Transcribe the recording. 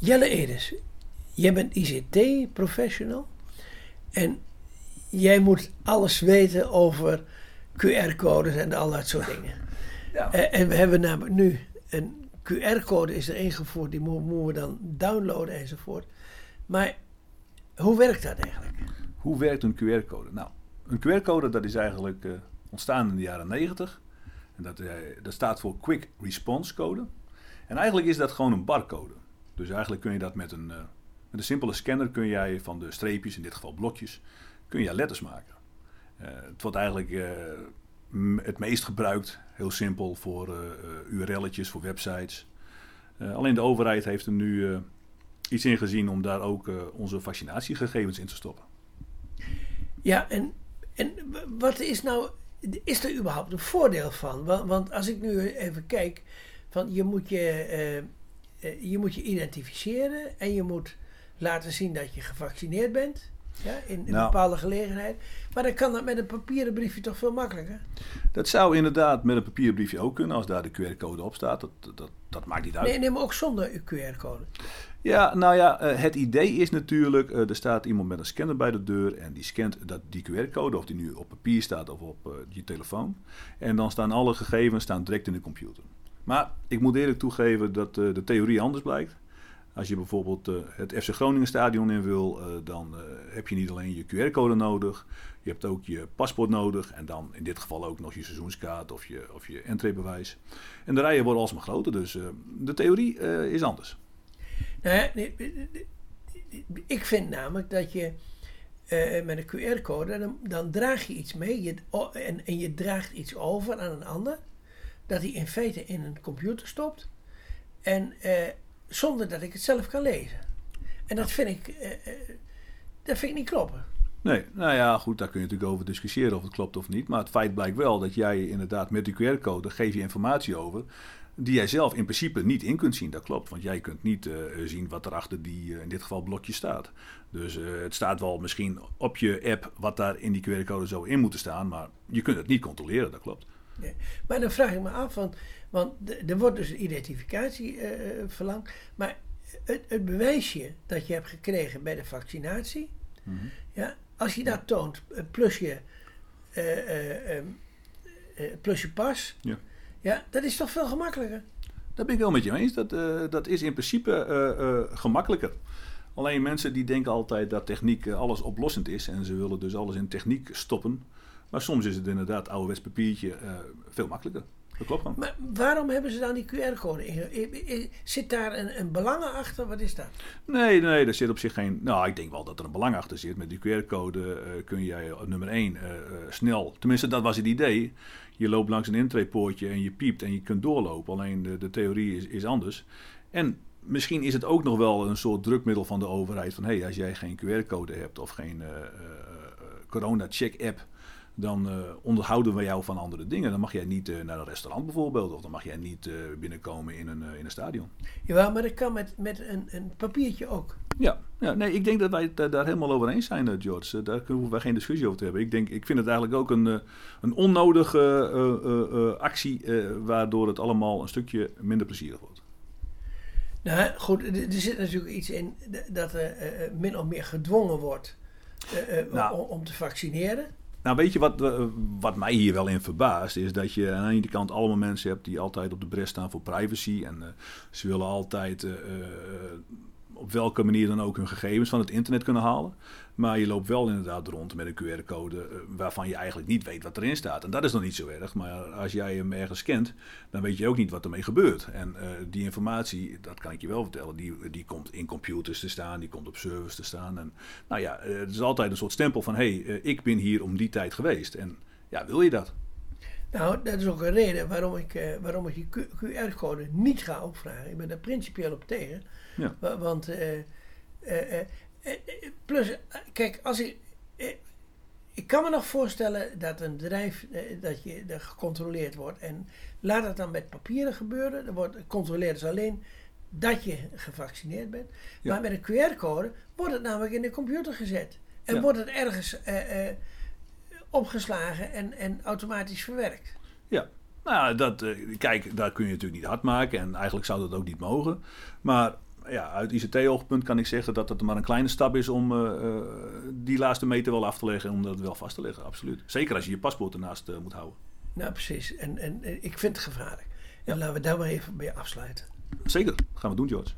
Jelle Edes, jij bent ICT-professional en jij moet alles weten over QR-codes en al dat soort dingen. Ja. Eh, en we hebben namelijk nu een QR-code is er ingevoerd, die mo- moeten we dan downloaden enzovoort. Maar hoe werkt dat eigenlijk? Hoe werkt een QR-code? Nou, een QR-code dat is eigenlijk eh, ontstaan in de jaren 90. En dat, eh, dat staat voor Quick Response Code. En eigenlijk is dat gewoon een barcode. Dus eigenlijk kun je dat met een, eh, met een simpele scanner kun jij van de streepjes, in dit geval blokjes, kun je letters maken. Eh, het wordt eigenlijk eh, het meest gebruikt, heel simpel, voor URL'tjes, voor websites. Alleen de overheid heeft er nu iets in gezien om daar ook onze vaccinatiegegevens in te stoppen. Ja, en, en wat is nou, is er überhaupt een voordeel van? Want, want als ik nu even kijk, van je moet je, je moet je identificeren en je moet laten zien dat je gevaccineerd bent. Ja, in, in een Nou. bepaalde gelegenheid. Maar dan kan dat met een papieren briefje toch veel makkelijker? Dat zou inderdaad met een papierbriefje ook kunnen, als daar de QR-code op staat. Dat, dat, dat maakt niet uit. Nee, nee, maar ook zonder QR-code. Ja, nou ja, eh, het idee is natuurlijk, eh, er staat iemand met een scanner bij de deur en die scant dat, die QR-code, of die nu op papier staat of op eh, je telefoon. En dan staan alle gegevens staan direct in de computer. Maar ik moet eerlijk toegeven dat eh, de theorie anders blijkt. Als je bijvoorbeeld eh, het FC Groningen stadion in wil, eh, dan heb je niet alleen je QR-code nodig, je hebt ook je paspoort nodig en dan in dit geval ook nog je seizoenskaart of je, of je entreebewijs. En de rijen worden alsmaar groter, dus de theorie is anders. Nou ik vind namelijk dat je met een QR-code, dan, draag je iets mee en, en je draagt iets over aan een ander, dat hij in feite in een computer stopt, en eh, zonder dat ik het zelf kan lezen. En dat vind ik, eh, eh, dat vind ik niet kloppen. Nee, nou ja, goed, daar kun je natuurlijk over discussiëren of het klopt of niet. Maar het feit blijkt wel dat jij inderdaad met die QR-code geef je informatie over die jij zelf in principe niet in kunt zien. Dat klopt, want jij kunt niet zien wat er achter die, in dit geval, blokje staat. Dus het staat wel misschien op je app wat daar in die QR-code zou in moeten staan, maar je kunt het niet controleren, dat klopt. Nee. Maar dan vraag ik me af, want, want er wordt dus identificatie eh, verlangd. Maar het, het bewijsje dat je hebt gekregen bij de vaccinatie, ja, als je dat toont, plus je, plus je pas, Ja. ja, dat is toch veel gemakkelijker. Daar ben ik wel met je eens. Dat, eh, dat is in principe gemakkelijker. Alleen mensen die denken altijd dat techniek alles oplossend is. En ze willen dus alles in techniek stoppen. Maar soms is het inderdaad ouderwets papiertje eh, veel makkelijker. Dat klopt gewoon. Maar waarom hebben ze dan die QR-code in? Zit daar een, een belang achter? Wat is dat? Nee, nee, daar zit op zich geen... Nou, ik denk wel dat er een belang achter zit. Met die QR-code eh, kun jij op nummer 1 snel... Tenminste, dat was het idee. Je loopt langs een intreepoortje en je piept en je kunt doorlopen. Alleen de, de theorie is, is anders. En misschien is het ook nog wel een soort drukmiddel van de overheid. Van, hé, hey, als jij geen QR-code hebt of geen eh, eh, eh, corona-check-app... dan eh, onderhouden we jou van andere dingen. Dan mag jij niet eh, naar een restaurant bijvoorbeeld. Of dan mag jij niet eh, binnenkomen in een, in een stadion. Jawel, maar dat kan met, met een, een papiertje ook. Ja, ja, nee, ik denk dat wij het daar- helemaal over eens zijn, George. Daar hoeven wij geen discussie over te hebben. Ik, denk, ik vind het eigenlijk ook een, een onnodige actie, waardoor het allemaal een stukje minder plezierig wordt. Nou goed, er, zit natuurlijk iets in dat er min of meer gedwongen wordt Nou. om, om te vaccineren. Nou, weet je wat, eh, wat mij hier wel in verbaast? Is dat je aan de ene kant allemaal mensen hebt die altijd op de bres staan voor privacy. En eh, ze willen altijd eh, op welke manier dan ook hun gegevens van het internet kunnen halen. Maar je loopt wel inderdaad rond met een QR-code eh, waarvan je eigenlijk niet weet wat erin staat. En dat is nog niet zo erg. Maar als jij hem ergens scant, dan weet je ook niet wat ermee gebeurt. En eh, die informatie, dat kan ik je wel vertellen, die, die komt in computers te staan, die komt op servers te staan. En nou ja, eh, het is altijd een soort stempel van, hé, hey, ik ben hier om die tijd geweest. En ja, wil je dat? Nou, dat is ook een reden waarom ik, eh, waarom ik die QR-code niet ga opvragen. Ik ben daar principieel op tegen. Ja. Wa- Want, eh, plus, kijk, als ik. ik kan me nog voorstellen dat een bedrijf dat je er gecontroleerd wordt. En laat het dan met papieren gebeuren. Dan wordt controleert ze alleen dat je gevaccineerd bent. Ja. Maar met een QR-code wordt het namelijk in de computer gezet. En Ja. wordt het ergens opgeslagen en, en automatisch verwerkt. Ja, nou ja, dat, eh, kijk, daar kun je natuurlijk niet hard maken. En eigenlijk zou dat ook niet mogen. Maar ja, uit ICT-oogpunt kan ik zeggen dat het maar een kleine stap is om die laatste meter wel af te leggen en om dat wel vast te leggen, absoluut. Zeker als je je paspoort ernaast moet houden. Nou, precies. En, en ik vind het gevaarlijk. En laten we daar maar even bij afsluiten. Zeker, gaan we doen, George.